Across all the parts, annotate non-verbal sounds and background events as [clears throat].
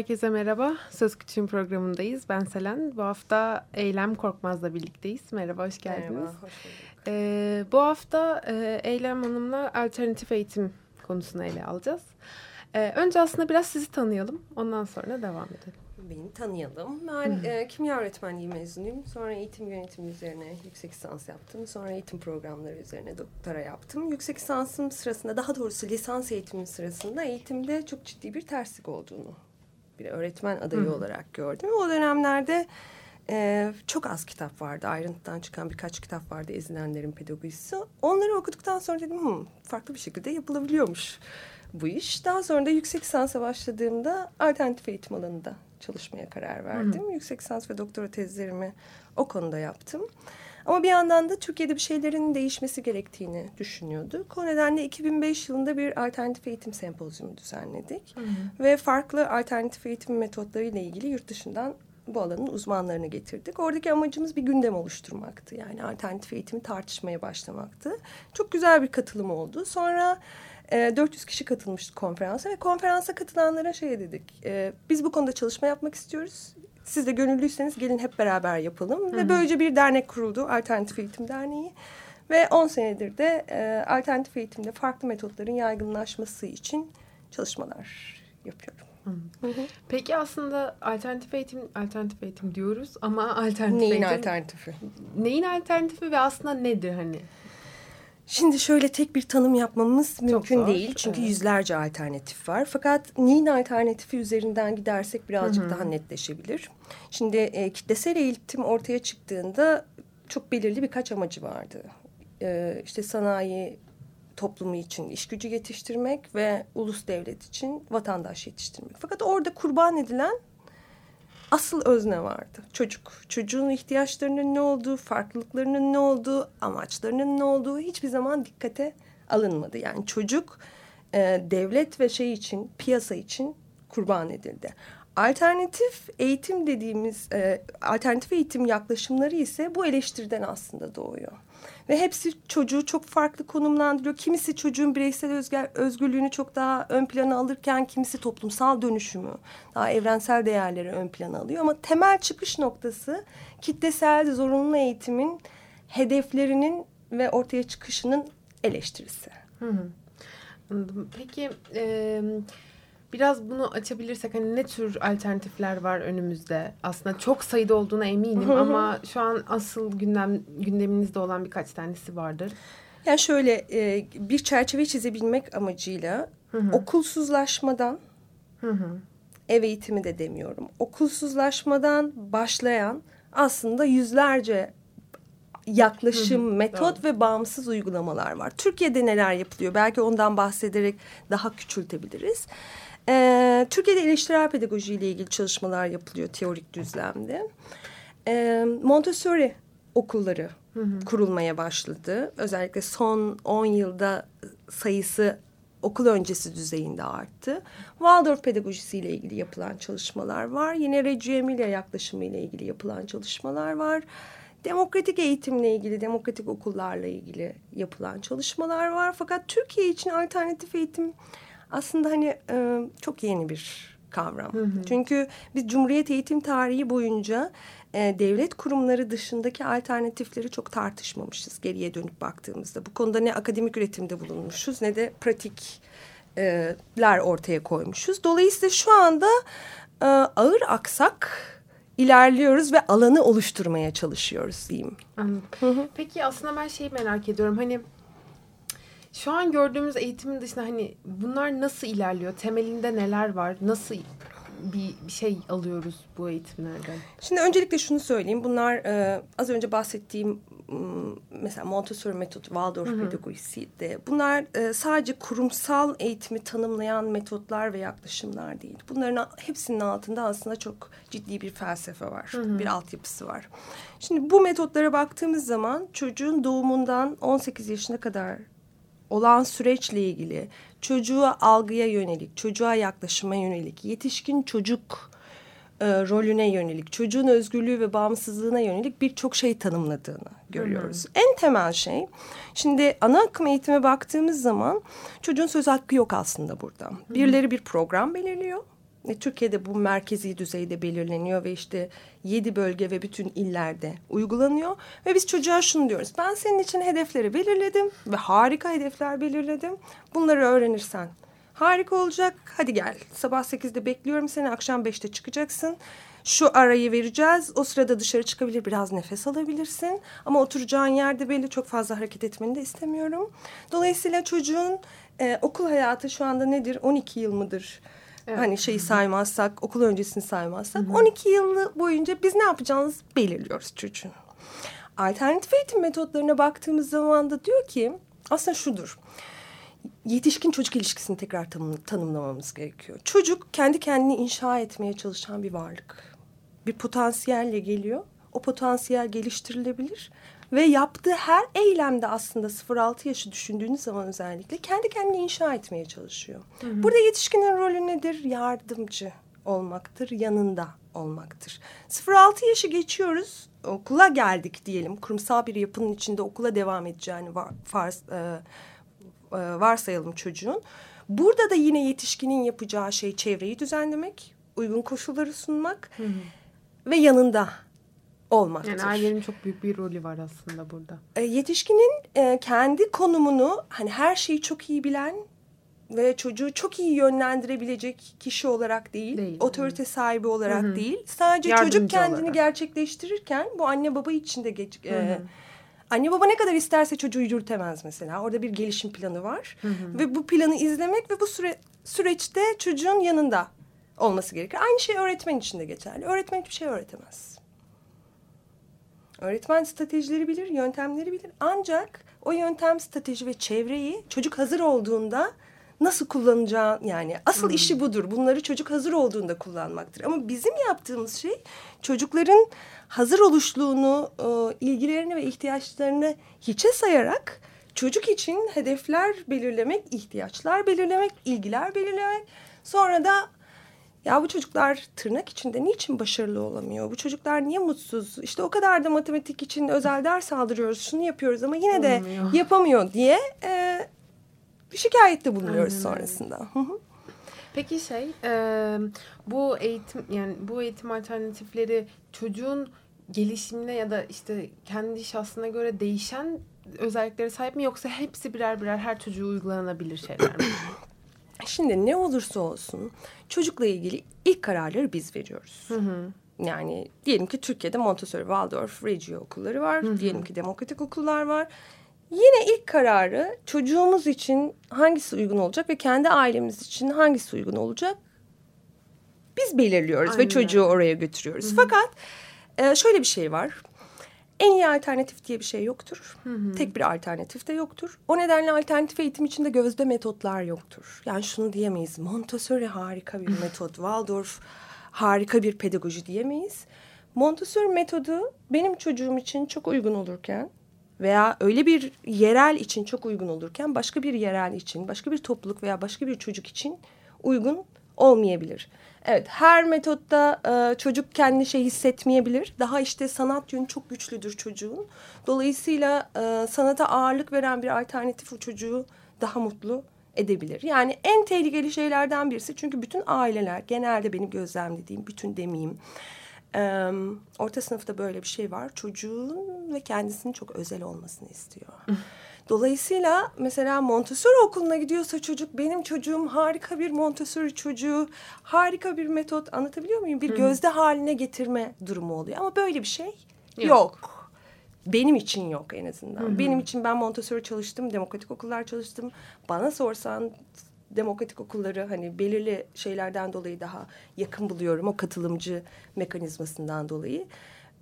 Herkese merhaba. Söz Küçüğün programındayız. Ben Selen. Bu hafta Eylem Korkmaz'la birlikteyiz. Merhaba, hoş geldiniz. Merhaba, hoş bulduk. Ee, bu hafta e, Eylem Hanım'la alternatif eğitim konusunu ele alacağız. Ee, önce aslında biraz sizi tanıyalım. Ondan sonra devam edelim. Beni tanıyalım. Ben e, kimya öğretmenliği mezunuyum. Sonra eğitim yönetimi üzerine yüksek lisans yaptım. Sonra eğitim programları üzerine doktora yaptım. Yüksek lisansım sırasında, daha doğrusu lisans eğitimim sırasında eğitimde çok ciddi bir terslik olduğunu bir öğretmen adayı Hı. olarak gördüm. O dönemlerde e, çok az kitap vardı. Ayrıntıdan çıkan birkaç kitap vardı ezilenlerin pedagojisi. Onları okuduktan sonra dedim Hı, farklı bir şekilde yapılabiliyormuş bu iş. Daha sonra da yüksek lisansa başladığımda alternatif eğitim alanında çalışmaya karar verdim. Hı. Yüksek lisans ve doktora tezlerimi o konuda yaptım. Ama bir yandan da Türkiye'de bir şeylerin değişmesi gerektiğini düşünüyorduk. O nedenle 2005 yılında bir alternatif eğitim sempozyumu düzenledik. Hı hı. Ve farklı alternatif eğitim metotları ile ilgili yurt dışından bu alanın uzmanlarını getirdik. Oradaki amacımız bir gündem oluşturmaktı. Yani alternatif eğitimi tartışmaya başlamaktı. Çok güzel bir katılım oldu. Sonra e, 400 kişi katılmıştı konferansa ve konferansa katılanlara şey dedik. E, biz bu konuda çalışma yapmak istiyoruz. Siz de gönüllüyseniz gelin hep beraber yapalım. Hı -hı. Ve böylece bir dernek kuruldu. Alternatif Eğitim Derneği. Ve 10 senedir de e, alternatif eğitimde farklı metotların yaygınlaşması için çalışmalar yapıyorum. Hı hı. Peki aslında alternatif eğitim alternatif eğitim diyoruz ama [laughs] alternatif neyin eğitim alternatifi? Neyin alternatifi ve aslında nedir hani? Şimdi şöyle tek bir tanım yapmamız mümkün zor, değil. Çünkü evet. yüzlerce alternatif var. Fakat neyin alternatifi üzerinden gidersek birazcık Hı -hı. daha netleşebilir. Şimdi e, kitlesel eğitim ortaya çıktığında çok belirli birkaç amacı vardı. E, işte sanayi toplumu için iş gücü yetiştirmek ve ulus devlet için vatandaş yetiştirmek. Fakat orada kurban edilen asıl özne vardı. Çocuk. Çocuğun ihtiyaçlarının ne olduğu, farklılıklarının ne olduğu, amaçlarının ne olduğu hiçbir zaman dikkate alınmadı. Yani çocuk e, devlet ve şey için, piyasa için kurban edildi. Alternatif eğitim dediğimiz, e, alternatif eğitim yaklaşımları ise bu eleştiriden aslında doğuyor. Ve hepsi çocuğu çok farklı konumlandırıyor. Kimisi çocuğun bireysel özgür, özgürlüğünü çok daha ön plana alırken kimisi toplumsal dönüşümü, daha evrensel değerleri ön plana alıyor. Ama temel çıkış noktası kitlesel zorunlu eğitimin hedeflerinin ve ortaya çıkışının eleştirisi. Hı hı. Peki... E Biraz bunu açabilirsek hani ne tür alternatifler var önümüzde? Aslında çok sayıda olduğuna eminim ama şu an asıl gündem gündeminizde olan birkaç tanesi vardır. Yani şöyle e, bir çerçeve çizebilmek amacıyla hı hı. okulsuzlaşmadan hı hı. ev eğitimi de demiyorum. Okulsuzlaşmadan başlayan aslında yüzlerce yaklaşım, hı hı, metot doğru. ve bağımsız uygulamalar var. Türkiye'de neler yapılıyor? Belki ondan bahsederek daha küçültebiliriz. Ee, Türkiye'de eleştirel pedagoji ile ilgili çalışmalar yapılıyor teorik düzlemde. Ee, Montessori okulları hı hı. kurulmaya başladı. Özellikle son 10 yılda sayısı okul öncesi düzeyinde arttı. Waldorf pedagojisi ile ilgili yapılan çalışmalar var. Yine Reggio Emilia yaklaşımı ile ilgili yapılan çalışmalar var. Demokratik eğitimle ilgili, demokratik okullarla ilgili yapılan çalışmalar var. Fakat Türkiye için alternatif eğitim aslında hani e, çok yeni bir kavram. Hı hı. Çünkü biz Cumhuriyet eğitim tarihi boyunca e, devlet kurumları dışındaki alternatifleri çok tartışmamışız geriye dönüp baktığımızda. Bu konuda ne akademik üretimde bulunmuşuz ne de pratikler ortaya koymuşuz. Dolayısıyla şu anda e, ağır aksak ilerliyoruz ve alanı oluşturmaya çalışıyoruz diyeyim. Anladım. Hı hı. Peki aslında ben şeyi merak ediyorum. Hani şu an gördüğümüz eğitimin dışında hani bunlar nasıl ilerliyor? Temelinde neler var? Nasıl bir, bir şey alıyoruz bu eğitimlerden? Şimdi öncelikle şunu söyleyeyim. Bunlar e, az önce bahsettiğim mesela Montessori metodu, Waldorf pedagojisi de bunlar e, sadece kurumsal eğitimi tanımlayan metotlar ve yaklaşımlar değil. Bunların hepsinin altında aslında çok ciddi bir felsefe var, hı hı. bir altyapısı var. Şimdi bu metotlara baktığımız zaman çocuğun doğumundan 18 yaşına kadar olan süreçle ilgili çocuğa algıya yönelik, çocuğa yaklaşıma yönelik, yetişkin çocuk e, rolüne yönelik, çocuğun özgürlüğü ve bağımsızlığına yönelik birçok şey tanımladığını görüyoruz. Hı hı. En temel şey, şimdi ana akım eğitime baktığımız zaman çocuğun söz hakkı yok aslında burada. Hı hı. Birileri bir program belirliyor. Türkiye'de bu merkezi düzeyde belirleniyor ve işte yedi bölge ve bütün illerde uygulanıyor. Ve biz çocuğa şunu diyoruz. Ben senin için hedefleri belirledim ve harika hedefler belirledim. Bunları öğrenirsen harika olacak. Hadi gel sabah sekizde bekliyorum seni akşam beşte çıkacaksın. Şu arayı vereceğiz. O sırada dışarı çıkabilir biraz nefes alabilirsin. Ama oturacağın yerde belli çok fazla hareket etmeni de istemiyorum. Dolayısıyla çocuğun e, okul hayatı şu anda nedir? 12 yıl mıdır? Evet. Hani şeyi saymazsak, okul öncesini saymazsak. Hı hı. 12 yıl boyunca biz ne yapacağımızı belirliyoruz çocuğun. Alternatif eğitim metotlarına baktığımız zaman da diyor ki aslında şudur. Yetişkin çocuk ilişkisini tekrar tanım, tanımlamamız gerekiyor. Çocuk kendi kendini inşa etmeye çalışan bir varlık. Bir potansiyelle geliyor. O potansiyel geliştirilebilir ve yaptığı her eylemde aslında 0-6 yaşı düşündüğünüz zaman özellikle kendi kendini inşa etmeye çalışıyor. Hı hı. Burada yetişkinin rolü nedir? Yardımcı olmaktır, yanında olmaktır. 0-6 yaşı geçiyoruz, okula geldik diyelim. Kurumsal bir yapının içinde okula devam edeceğini var, farz, e, e, varsayalım çocuğun. Burada da yine yetişkinin yapacağı şey çevreyi düzenlemek, uygun koşulları sunmak hı hı. ve yanında olmaktır. Yani ailenin çok büyük bir rolü var aslında burada. E, yetişkinin e, kendi konumunu hani her şeyi çok iyi bilen ve çocuğu çok iyi yönlendirebilecek kişi olarak değil, değil otorite sahibi olarak Hı -hı. değil. Sadece Yardımcı çocuk kendini olarak. gerçekleştirirken bu anne baba için de geç, e, anne baba ne kadar isterse çocuğu yürütemez mesela. Orada bir gelişim planı var Hı -hı. ve bu planı izlemek ve bu süre süreçte çocuğun yanında olması gerekir. Aynı şey öğretmen için de geçerli. Öğretmen hiçbir şey öğretemez. Öğretmen stratejileri bilir, yöntemleri bilir. Ancak o yöntem, strateji ve çevreyi çocuk hazır olduğunda nasıl kullanacağı yani asıl hmm. işi budur. Bunları çocuk hazır olduğunda kullanmaktır. Ama bizim yaptığımız şey çocukların hazır oluşluğunu, e, ilgilerini ve ihtiyaçlarını hiçe sayarak çocuk için hedefler belirlemek, ihtiyaçlar belirlemek, ilgiler belirlemek. Sonra da ya bu çocuklar tırnak içinde niçin başarılı olamıyor? Bu çocuklar niye mutsuz? İşte o kadar da matematik için özel ders aldırıyoruz, şunu yapıyoruz ama yine de Olmuyor. yapamıyor diye e, şikayette bulunuyoruz Aynen. sonrasında. Peki şey, e, bu eğitim yani bu eğitim alternatifleri çocuğun gelişimine ya da işte kendi şahsına göre değişen özelliklere sahip mi yoksa hepsi birer birer her çocuğa uygulanabilir şeyler mi? [clears throat] Şimdi ne olursa olsun çocukla ilgili ilk kararları biz veriyoruz. Hı hı. Yani diyelim ki Türkiye'de Montessori, Waldorf, Reggio okulları var. Hı hı. Diyelim ki demokratik okullar var. Yine ilk kararı çocuğumuz için hangisi uygun olacak ve kendi ailemiz için hangisi uygun olacak biz belirliyoruz Aynen. ve çocuğu oraya götürüyoruz. Hı hı. Fakat e, şöyle bir şey var. En iyi alternatif diye bir şey yoktur. Hı hı. Tek bir alternatif de yoktur. O nedenle alternatif eğitim içinde gözde metotlar yoktur. Yani şunu diyemeyiz. Montessori harika bir [laughs] metot. Waldorf harika bir pedagoji diyemeyiz. Montessori metodu benim çocuğum için çok uygun olurken veya öyle bir yerel için çok uygun olurken başka bir yerel için, başka bir topluluk veya başka bir çocuk için uygun olmayabilir. Evet her metotta e, çocuk kendi şey hissetmeyebilir. Daha işte sanat yönü çok güçlüdür çocuğun. Dolayısıyla e, sanata ağırlık veren bir alternatif o çocuğu daha mutlu edebilir. Yani en tehlikeli şeylerden birisi çünkü bütün aileler genelde benim gözlemlediğim bütün demeyeyim. E, orta sınıfta böyle bir şey var. Çocuğun ve kendisinin çok özel olmasını istiyor. Dolayısıyla mesela Montessori okuluna gidiyorsa çocuk benim çocuğum harika bir Montessori çocuğu, harika bir metot anlatabiliyor muyum? Bir Hı. gözde haline getirme durumu oluyor ama böyle bir şey yok. yok. Benim için yok en azından. Hı hı. Benim için ben Montessori çalıştım, demokratik okullar çalıştım. Bana sorsan demokratik okulları hani belirli şeylerden dolayı daha yakın buluyorum. O katılımcı mekanizmasından dolayı.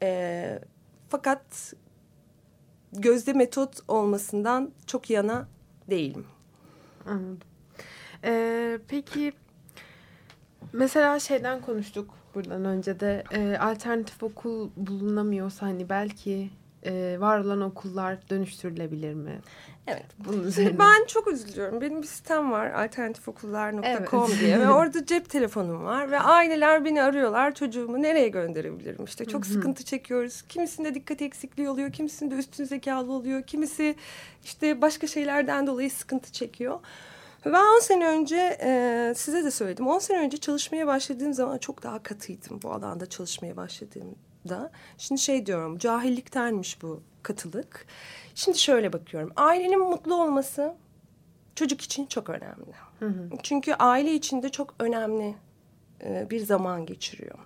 E, fakat gözde metot olmasından çok yana değilim. Anladım. Ee, peki mesela şeyden konuştuk buradan önce de e, alternatif okul bulunamıyorsa hani belki e, var olan okullar dönüştürülebilir mi? Evet. Bunun üzerine. Ben çok üzülüyorum. Benim bir sitem var alternatifokullar.com evet. diye ve [laughs] orada cep telefonum var ve aileler beni arıyorlar çocuğumu nereye gönderebilirim işte çok sıkıntı çekiyoruz. Kimisinde dikkat eksikliği oluyor, kimisinde üstün zekalı oluyor, kimisi işte başka şeylerden dolayı sıkıntı çekiyor. Ben 10 sene önce e, size de söyledim 10 sene önce çalışmaya başladığım zaman çok daha katıydım bu alanda çalışmaya başladığımda. Şimdi şey diyorum cahilliktenmiş bu katılık. Şimdi şöyle bakıyorum. Ailenin mutlu olması çocuk için çok önemli. Hı hı. Çünkü aile içinde çok önemli e, bir zaman geçiriyor.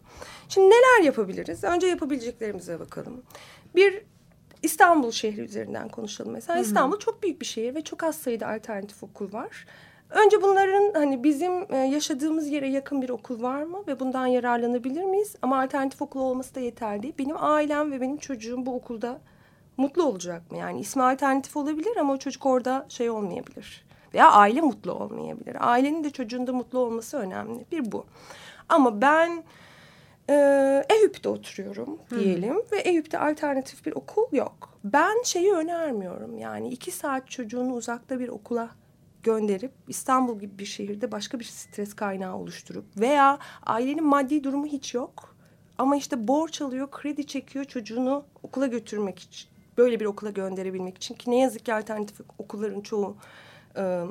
Şimdi neler yapabiliriz? Önce yapabileceklerimize bakalım. Bir İstanbul şehri üzerinden konuşalım mesela. Hı hı. İstanbul çok büyük bir şehir ve çok az sayıda alternatif okul var. Önce bunların hani bizim e, yaşadığımız yere yakın bir okul var mı ve bundan yararlanabilir miyiz? Ama alternatif okul olması da yeterli değil. Benim ailem ve benim çocuğum bu okulda mutlu olacak mı? Yani ismi alternatif olabilir ama o çocuk orada şey olmayabilir. Veya aile mutlu olmayabilir. Ailenin de çocuğun da mutlu olması önemli. Bir bu. Ama ben e, Eyüp'te oturuyorum diyelim hmm. ve Eyüp'te alternatif bir okul yok. Ben şeyi önermiyorum yani iki saat çocuğunu uzakta bir okula gönderip İstanbul gibi bir şehirde başka bir stres kaynağı oluşturup veya ailenin maddi durumu hiç yok ama işte borç alıyor, kredi çekiyor çocuğunu okula götürmek için böyle bir okula gönderebilmek için ki ne yazık ki alternatif okulların çoğu e,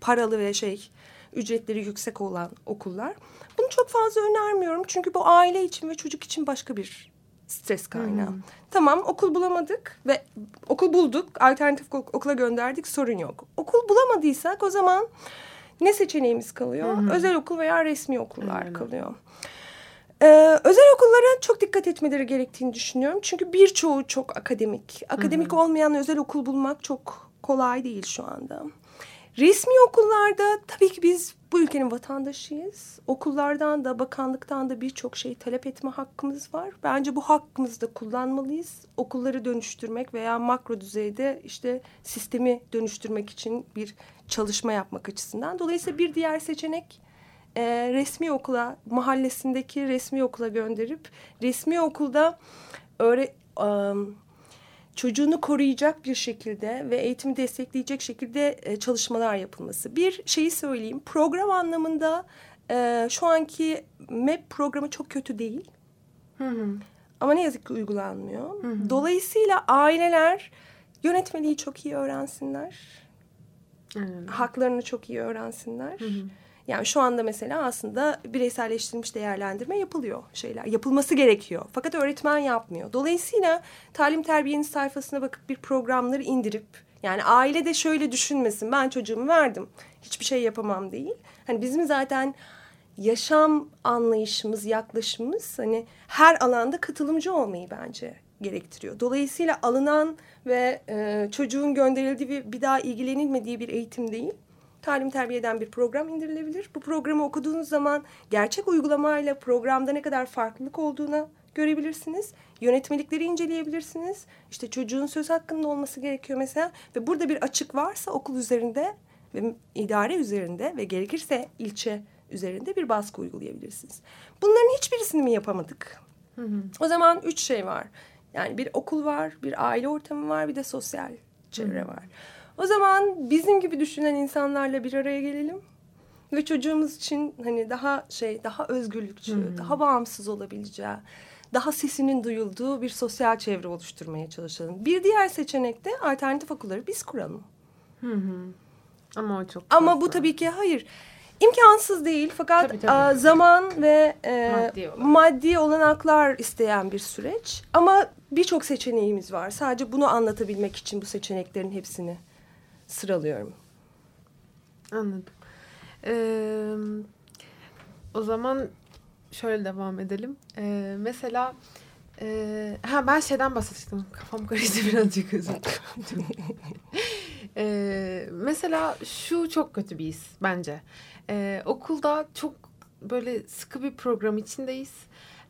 paralı ve şey ücretleri yüksek olan okullar. Bunu çok fazla önermiyorum çünkü bu aile için ve çocuk için başka bir stres kaynağı. Hmm. Tamam okul bulamadık ve okul bulduk alternatif okula gönderdik sorun yok. Okul bulamadıysak o zaman ne seçeneğimiz kalıyor? Hmm. Özel okul veya resmi okullar hmm. kalıyor. Ee, özel okullara çok dikkat etmeleri gerektiğini düşünüyorum. Çünkü birçoğu çok akademik. Akademik hı. olmayan özel okul bulmak çok kolay değil şu anda. Resmi okullarda tabii ki biz bu ülkenin vatandaşıyız. Okullardan da bakanlıktan da birçok şey talep etme hakkımız var. Bence bu hakkımızı da kullanmalıyız. Okulları dönüştürmek veya makro düzeyde işte sistemi dönüştürmek için bir çalışma yapmak açısından. Dolayısıyla bir diğer seçenek e, resmi okula, mahallesindeki resmi okula gönderip resmi okulda öğre, çocuğunu koruyacak bir şekilde ve eğitimi destekleyecek şekilde e, çalışmalar yapılması. Bir şeyi söyleyeyim, program anlamında e, şu anki MEP programı çok kötü değil. Hı hı. Ama ne yazık ki uygulanmıyor. Hı hı. Dolayısıyla aileler yönetmeliği çok iyi öğrensinler. Hı hı. Haklarını çok iyi öğrensinler. Hı hı. Yani şu anda mesela aslında bireyselleştirilmiş değerlendirme yapılıyor şeyler. Yapılması gerekiyor. Fakat öğretmen yapmıyor. Dolayısıyla talim terbiyenin sayfasına bakıp bir programları indirip yani aile de şöyle düşünmesin. Ben çocuğumu verdim. Hiçbir şey yapamam değil. Hani bizim zaten yaşam anlayışımız, yaklaşımımız hani her alanda katılımcı olmayı bence gerektiriyor. Dolayısıyla alınan ve e, çocuğun gönderildiği ve bir daha ilgilenilmediği bir eğitim değil talim terbiye eden bir program indirilebilir. Bu programı okuduğunuz zaman gerçek uygulamayla programda ne kadar farklılık olduğunu görebilirsiniz. Yönetmelikleri inceleyebilirsiniz. İşte çocuğun söz hakkında olması gerekiyor mesela. Ve burada bir açık varsa okul üzerinde ve idare üzerinde ve gerekirse ilçe üzerinde bir baskı uygulayabilirsiniz. Bunların hiçbirisini mi yapamadık? Hı hı. O zaman üç şey var. Yani bir okul var, bir aile ortamı var, bir de sosyal çevre hı. var. O zaman bizim gibi düşünen insanlarla bir araya gelelim ve çocuğumuz için hani daha şey daha özgürlükçü, hmm. daha bağımsız olabileceği, daha sesinin duyulduğu bir sosyal çevre oluşturmaya çalışalım. Bir diğer seçenek de alternatif okulları biz kuralım. Hı hı. Ama o çok Ama fazla. bu tabii ki hayır. İmkansız değil fakat tabii, tabii. zaman ve e, maddi, olarak. maddi olanaklar isteyen bir süreç. Ama birçok seçeneğimiz var. Sadece bunu anlatabilmek için bu seçeneklerin hepsini sıralıyorum. Anladım. Ee, o zaman şöyle devam edelim. Ee, mesela e, ha ben şeyden bahsettim. Kafam karıştı [laughs] birazcık özür ee, mesela şu çok kötü bir his bence. Ee, okulda çok böyle sıkı bir program içindeyiz.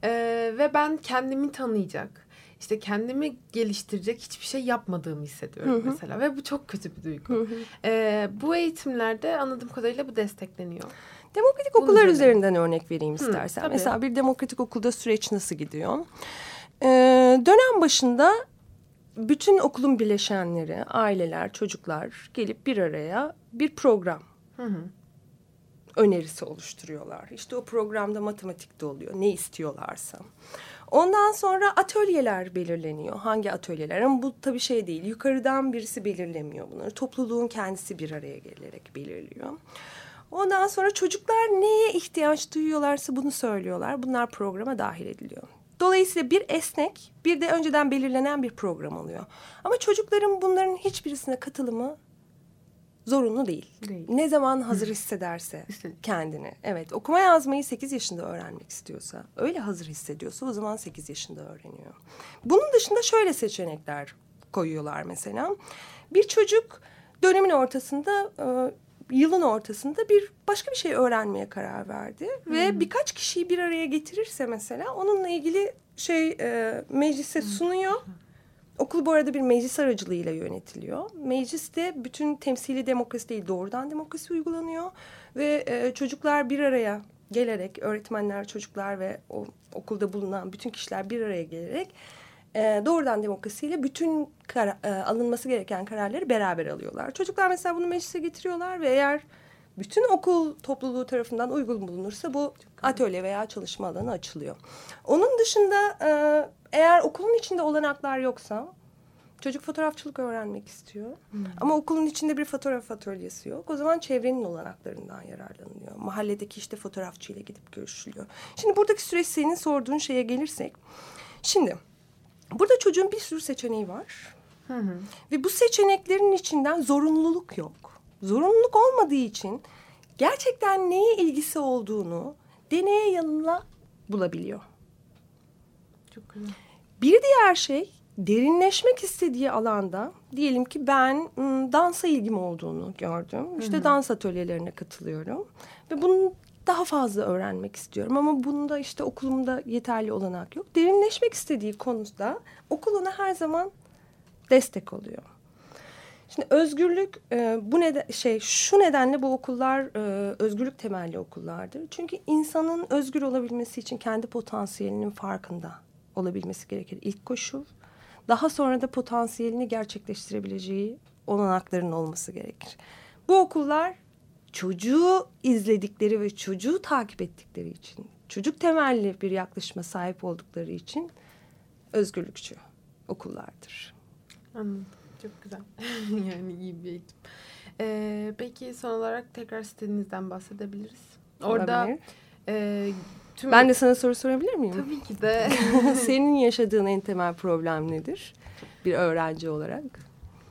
Ee, ve ben kendimi tanıyacak, işte kendimi geliştirecek hiçbir şey yapmadığımı hissediyorum Hı hı. mesela. Ve bu çok kötü bir duygu. Hı hı. Ee, bu eğitimlerde anladığım kadarıyla bu destekleniyor. Demokratik Bunun okullar üzerine. üzerinden örnek vereyim istersen. tabii. Mesela bir demokratik okulda süreç nasıl gidiyor? Ee, dönem başında bütün okulun bileşenleri, aileler, çocuklar gelip bir araya bir program Hı hı. Önerisi oluşturuyorlar. İşte o programda matematikte oluyor. Ne istiyorlarsa. Ondan sonra atölyeler belirleniyor. Hangi atölyeler? Ama bu tabii şey değil. Yukarıdan birisi belirlemiyor bunları. Topluluğun kendisi bir araya gelerek belirliyor. Ondan sonra çocuklar neye ihtiyaç duyuyorlarsa bunu söylüyorlar. Bunlar programa dahil ediliyor. Dolayısıyla bir esnek, bir de önceden belirlenen bir program oluyor. Ama çocukların bunların hiçbirisine katılımı zorunlu değil. Değil. Ne zaman [laughs] hazır hissederse kendini. Evet okuma yazmayı 8 yaşında öğrenmek istiyorsa, öyle hazır hissediyorsa o zaman 8 yaşında öğreniyor. Bunun dışında şöyle seçenekler koyuyorlar mesela. Bir çocuk dönemin ortasında, e, yılın ortasında bir başka bir şey öğrenmeye karar verdi. Ve birkaç kişiyi bir araya getirirse mesela onunla ilgili şey e, meclise sunuyor. Okul bu arada bir meclis aracılığıyla yönetiliyor. Mecliste bütün temsili demokrasi değil doğrudan demokrasi uygulanıyor. Ve e, çocuklar bir araya gelerek, öğretmenler, çocuklar ve o, okulda bulunan bütün kişiler bir araya gelerek e, doğrudan demokrasiyle bütün kara- e, alınması gereken kararları beraber alıyorlar. Çocuklar mesela bunu meclise getiriyorlar ve eğer bütün okul topluluğu tarafından uygun bulunursa bu atölye veya çalışma alanı açılıyor. Onun dışında e, eğer okulun içinde olanaklar yoksa çocuk fotoğrafçılık öğrenmek istiyor. Ama okulun içinde bir fotoğraf atölyesi yok. O zaman çevrenin olanaklarından yararlanılıyor. Mahalledeki işte fotoğrafçıyla gidip görüşülüyor. Şimdi buradaki süreç senin sorduğun şeye gelirsek. Şimdi burada çocuğun bir sürü seçeneği var. Hı hı. Ve bu seçeneklerin içinden zorunluluk yok. Zorunluluk olmadığı için gerçekten neye ilgisi olduğunu deneye yanıla bulabiliyor. Çok güzel. Bir diğer şey derinleşmek istediği alanda diyelim ki ben dansa ilgim olduğunu gördüm. İşte dans atölyelerine katılıyorum ve bunu daha fazla öğrenmek istiyorum ama bunda işte okulumda yeterli olanak yok. Derinleşmek istediği konuda okul ona her zaman destek oluyor. Şimdi özgürlük e, bu neden şey şu nedenle bu okullar e, özgürlük temelli okullardır. Çünkü insanın özgür olabilmesi için kendi potansiyelinin farkında olabilmesi gerekir. İlk koşul. Daha sonra da potansiyelini gerçekleştirebileceği olanakların olması gerekir. Bu okullar çocuğu izledikleri ve çocuğu takip ettikleri için, çocuk temelli bir yaklaşıma sahip oldukları için özgürlükçü okullardır. Anladım. Çok güzel. [laughs] yani iyi bir eğitim. Ee, peki son olarak tekrar sitenizden bahsedebiliriz. Orada Olabilir. e, tüm... Ben de sana soru sorabilir miyim? Tabii ki de. [laughs] Senin yaşadığın en temel problem nedir? Bir öğrenci olarak.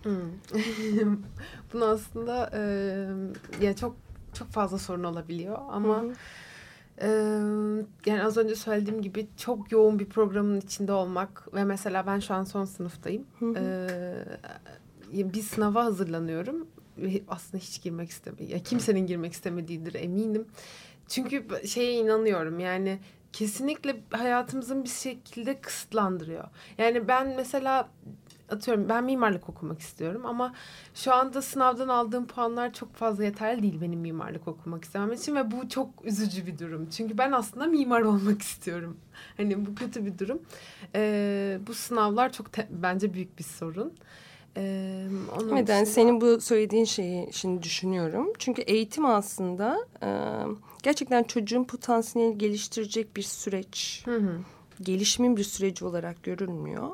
Hmm. [laughs] Bunu aslında e, ya çok çok fazla sorun olabiliyor ama e, yani az önce söylediğim gibi çok yoğun bir programın içinde olmak ve mesela ben şu an son sınıftayım. E, bir sınava hazırlanıyorum aslında hiç girmek istemiyorum. Ya kimsenin girmek istemediğidir eminim. Çünkü şeye inanıyorum yani kesinlikle hayatımızın bir şekilde kısıtlandırıyor. Yani ben mesela atıyorum ben mimarlık okumak istiyorum ama şu anda sınavdan aldığım puanlar çok fazla yeterli değil benim mimarlık okumak istemem için ve bu çok üzücü bir durum. Çünkü ben aslında mimar olmak [laughs] istiyorum. Hani bu kötü bir durum. Ee, bu sınavlar çok te- bence büyük bir sorun. Ee, onun yani dışında- senin bu söylediğin şeyi şimdi düşünüyorum. Çünkü eğitim aslında e, gerçekten çocuğun potansiyelini geliştirecek bir süreç, Hı hı. gelişimin bir süreci olarak görülmüyor.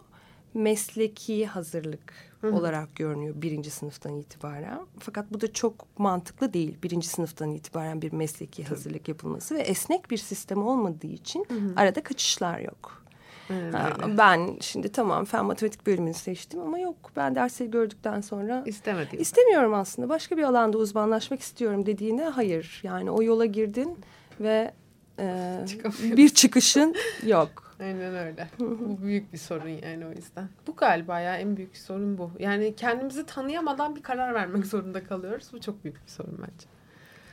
Mesleki hazırlık Hı hı. olarak görünüyor birinci sınıftan itibaren. Fakat bu da çok mantıklı değil. Birinci sınıftan itibaren bir mesleki hazırlık yapılması ve esnek bir sistem olmadığı için arada kaçışlar yok. Öyle. ben şimdi tamam fen matematik bölümünü seçtim ama yok ben dersleri gördükten sonra İstemedim. istemiyorum aslında başka bir alanda uzmanlaşmak istiyorum dediğine hayır yani o yola girdin ve e, bir çıkışın yok [laughs] Aynen öyle. bu büyük bir sorun yani o yüzden. Bu galiba ya en büyük sorun bu. Yani kendimizi tanıyamadan bir karar vermek zorunda kalıyoruz. Bu çok büyük bir sorun bence.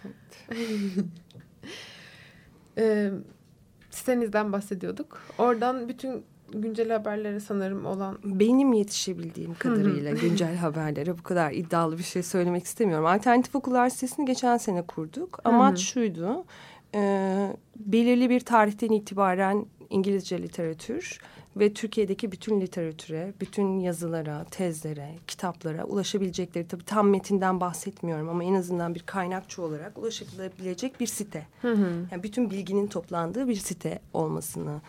Evet. [laughs] ee, sitenizden bahsediyorduk. Oradan bütün güncel haberlere sanırım olan... Benim yetişebildiğim kadarıyla [laughs] güncel haberlere bu kadar iddialı bir şey söylemek istemiyorum. Alternatif Okullar sitesini geçen sene kurduk. Amaç şuydu. E, belirli bir tarihten itibaren İngilizce literatür ve Türkiye'deki bütün literatüre, bütün yazılara, tezlere, kitaplara ulaşabilecekleri tabii tam metinden bahsetmiyorum ama en azından bir kaynakçı olarak ulaşabilecek bir site. Hı hı. Yani bütün bilginin toplandığı bir site olmasını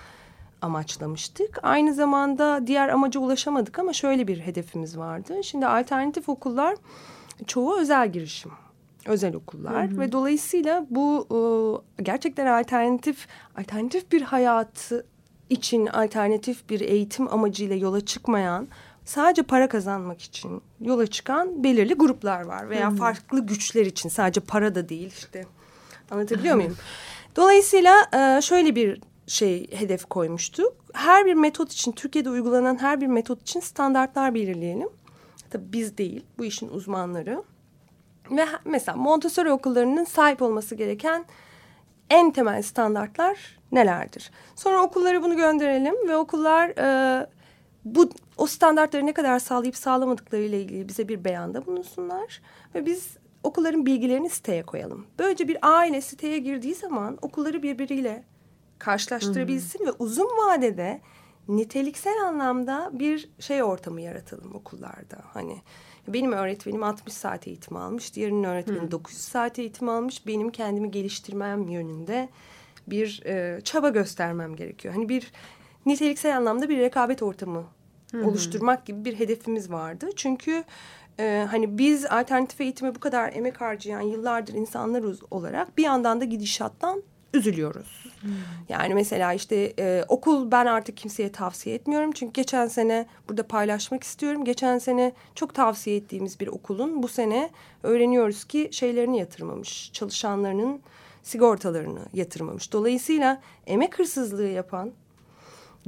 amaçlamıştık. Aynı zamanda diğer amaca ulaşamadık ama şöyle bir hedefimiz vardı. Şimdi alternatif okullar çoğu özel girişim özel okullar hı hı. ve dolayısıyla bu e, gerçekten alternatif alternatif bir hayatı için alternatif bir eğitim amacıyla yola çıkmayan sadece para kazanmak için yola çıkan belirli gruplar var veya hı. farklı güçler için sadece para da değil işte anlatabiliyor [laughs] muyum? Dolayısıyla e, şöyle bir şey hedef koymuştuk. Her bir metot için Türkiye'de uygulanan her bir metot için standartlar belirleyelim. Tabii biz değil bu işin uzmanları. Ve mesela Montessori okullarının sahip olması gereken en temel standartlar nelerdir? Sonra okullara bunu gönderelim ve okullar e, bu o standartları ne kadar sağlayıp sağlamadıkları ile ilgili bize bir beyanda bulunsunlar ve biz okulların bilgilerini siteye koyalım. Böylece bir aile siteye girdiği zaman okulları birbiriyle karşılaştırabilsin hmm. ve uzun vadede niteliksel anlamda bir şey ortamı yaratalım okullarda. Hani benim öğretmenim 60 saat eğitim almış. Diğerinin öğretmeni hmm. 900 saat eğitim almış. Benim kendimi geliştirmem yönünde bir e, çaba göstermem gerekiyor. Hani bir niteliksel anlamda bir rekabet ortamı hmm. oluşturmak gibi bir hedefimiz vardı. Çünkü e, hani biz alternatif eğitime bu kadar emek harcayan yıllardır insanlar olarak bir yandan da gidişattan üzülüyoruz. Hmm. Yani mesela işte e, okul ben artık kimseye tavsiye etmiyorum. Çünkü geçen sene burada paylaşmak istiyorum. Geçen sene çok tavsiye ettiğimiz bir okulun bu sene öğreniyoruz ki şeylerini yatırmamış. Çalışanlarının sigortalarını yatırmamış. Dolayısıyla emek hırsızlığı yapan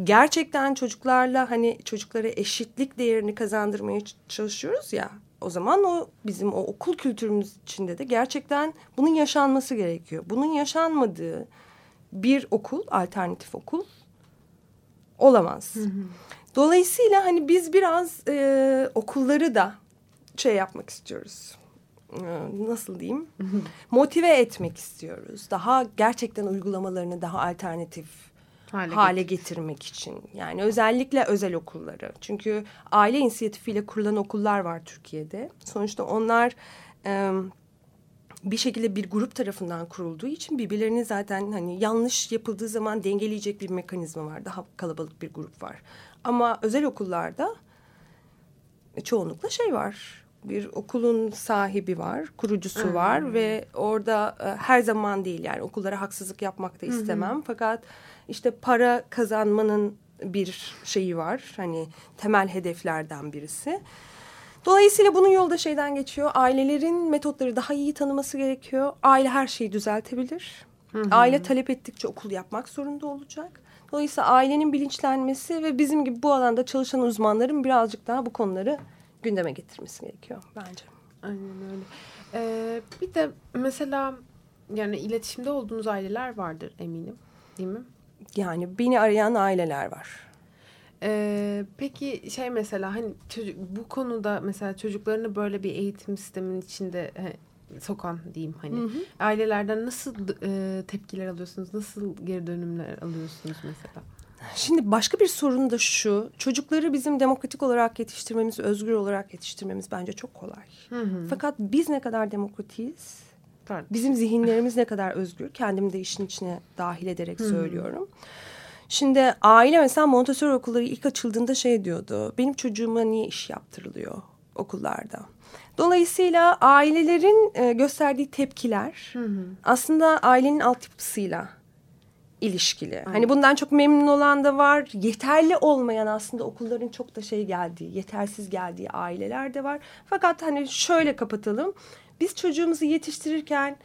gerçekten çocuklarla hani çocuklara eşitlik değerini kazandırmaya çalışıyoruz ya o zaman o bizim o okul kültürümüz içinde de gerçekten bunun yaşanması gerekiyor. Bunun yaşanmadığı bir okul, alternatif okul olamaz. Hı hı. Dolayısıyla hani biz biraz e, okulları da şey yapmak istiyoruz. E, nasıl diyeyim? Motive etmek istiyoruz. Daha gerçekten uygulamalarını daha alternatif hale, hale getirmek için. Yani özellikle özel okulları. Çünkü aile inisiyatifiyle kurulan okullar var Türkiye'de. Sonuçta onlar e, bir şekilde bir grup tarafından kurulduğu için birbirlerini zaten hani yanlış yapıldığı zaman dengeleyecek bir mekanizma var. Daha kalabalık bir grup var. Ama özel okullarda çoğunlukla şey var bir okulun sahibi var, kurucusu var ve orada e, her zaman değil yani okullara haksızlık yapmak da istemem. Fakat işte para kazanmanın bir şeyi var. Hani temel hedeflerden birisi. Dolayısıyla bunun yolda şeyden geçiyor. Ailelerin metotları daha iyi tanıması gerekiyor. Aile her şeyi düzeltebilir. Hı hı. Aile talep ettikçe okul yapmak zorunda olacak. Dolayısıyla ailenin bilinçlenmesi ve bizim gibi bu alanda çalışan uzmanların birazcık daha bu konuları gündeme getirmesi gerekiyor bence. Aynen öyle. Ee, bir de mesela yani iletişimde olduğunuz aileler vardır eminim değil mi? Yani beni arayan aileler var. Ee, peki şey mesela hani çocuk, bu konuda mesela çocuklarını böyle bir eğitim sistemin içinde he, sokan diyeyim hani hı hı. ailelerden nasıl e, tepkiler alıyorsunuz? Nasıl geri dönümler alıyorsunuz mesela? Şimdi başka bir sorun da şu. Çocukları bizim demokratik olarak yetiştirmemiz, özgür olarak yetiştirmemiz bence çok kolay. Hı hı. Fakat biz ne kadar demokratiyiz? Pardon. Bizim zihinlerimiz ne kadar özgür? Kendimi de işin içine dahil ederek hı hı. söylüyorum. Şimdi aile mesela Montessori okulları ilk açıldığında şey diyordu. Benim çocuğuma niye iş yaptırılıyor okullarda? Dolayısıyla ailelerin e, gösterdiği tepkiler hı hı. aslında ailenin altyapısıyla ilişkili. Aynen. Hani bundan çok memnun olan da var. Yeterli olmayan aslında okulların çok da şey geldiği, yetersiz geldiği aileler de var. Fakat hani şöyle kapatalım. Biz çocuğumuzu yetiştirirken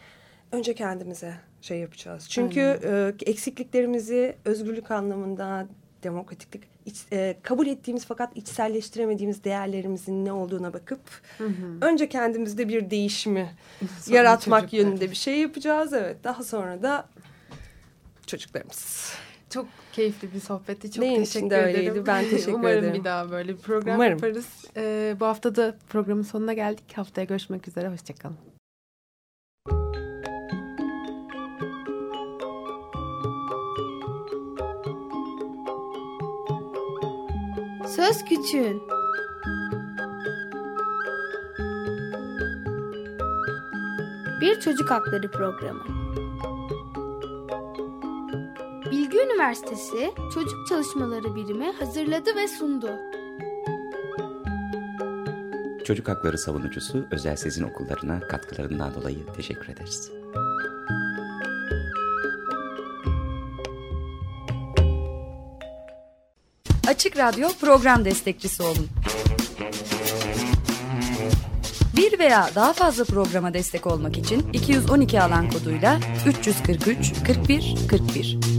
önce kendimize şey yapacağız. Çünkü e, eksikliklerimizi özgürlük anlamında, demokratiklik, iç, e, kabul ettiğimiz fakat içselleştiremediğimiz değerlerimizin ne olduğuna bakıp hı hı. önce kendimizde bir değişimi [laughs] yaratmak çocuklar. yönünde bir şey yapacağız. Evet, daha sonra da çocuklarımız. Çok keyifli bir sohbetti. Çok Benim teşekkür ederim. Ben teşekkür [laughs] Umarım ederim. bir daha böyle bir program Umarım. yaparız. Ee, bu hafta da programın sonuna geldik. Haftaya görüşmek üzere. Hoşçakalın. Söz Küçüğün Bir Çocuk Hakları Programı Bilgi Üniversitesi Çocuk Çalışmaları Birimi hazırladı ve sundu. Çocuk hakları savunucusu Özel Sezin Okullarına katkılarından dolayı teşekkür ederiz. Açık Radyo program destekçisi olun. Bir veya daha fazla programa destek olmak için 212 alan koduyla 343 41 41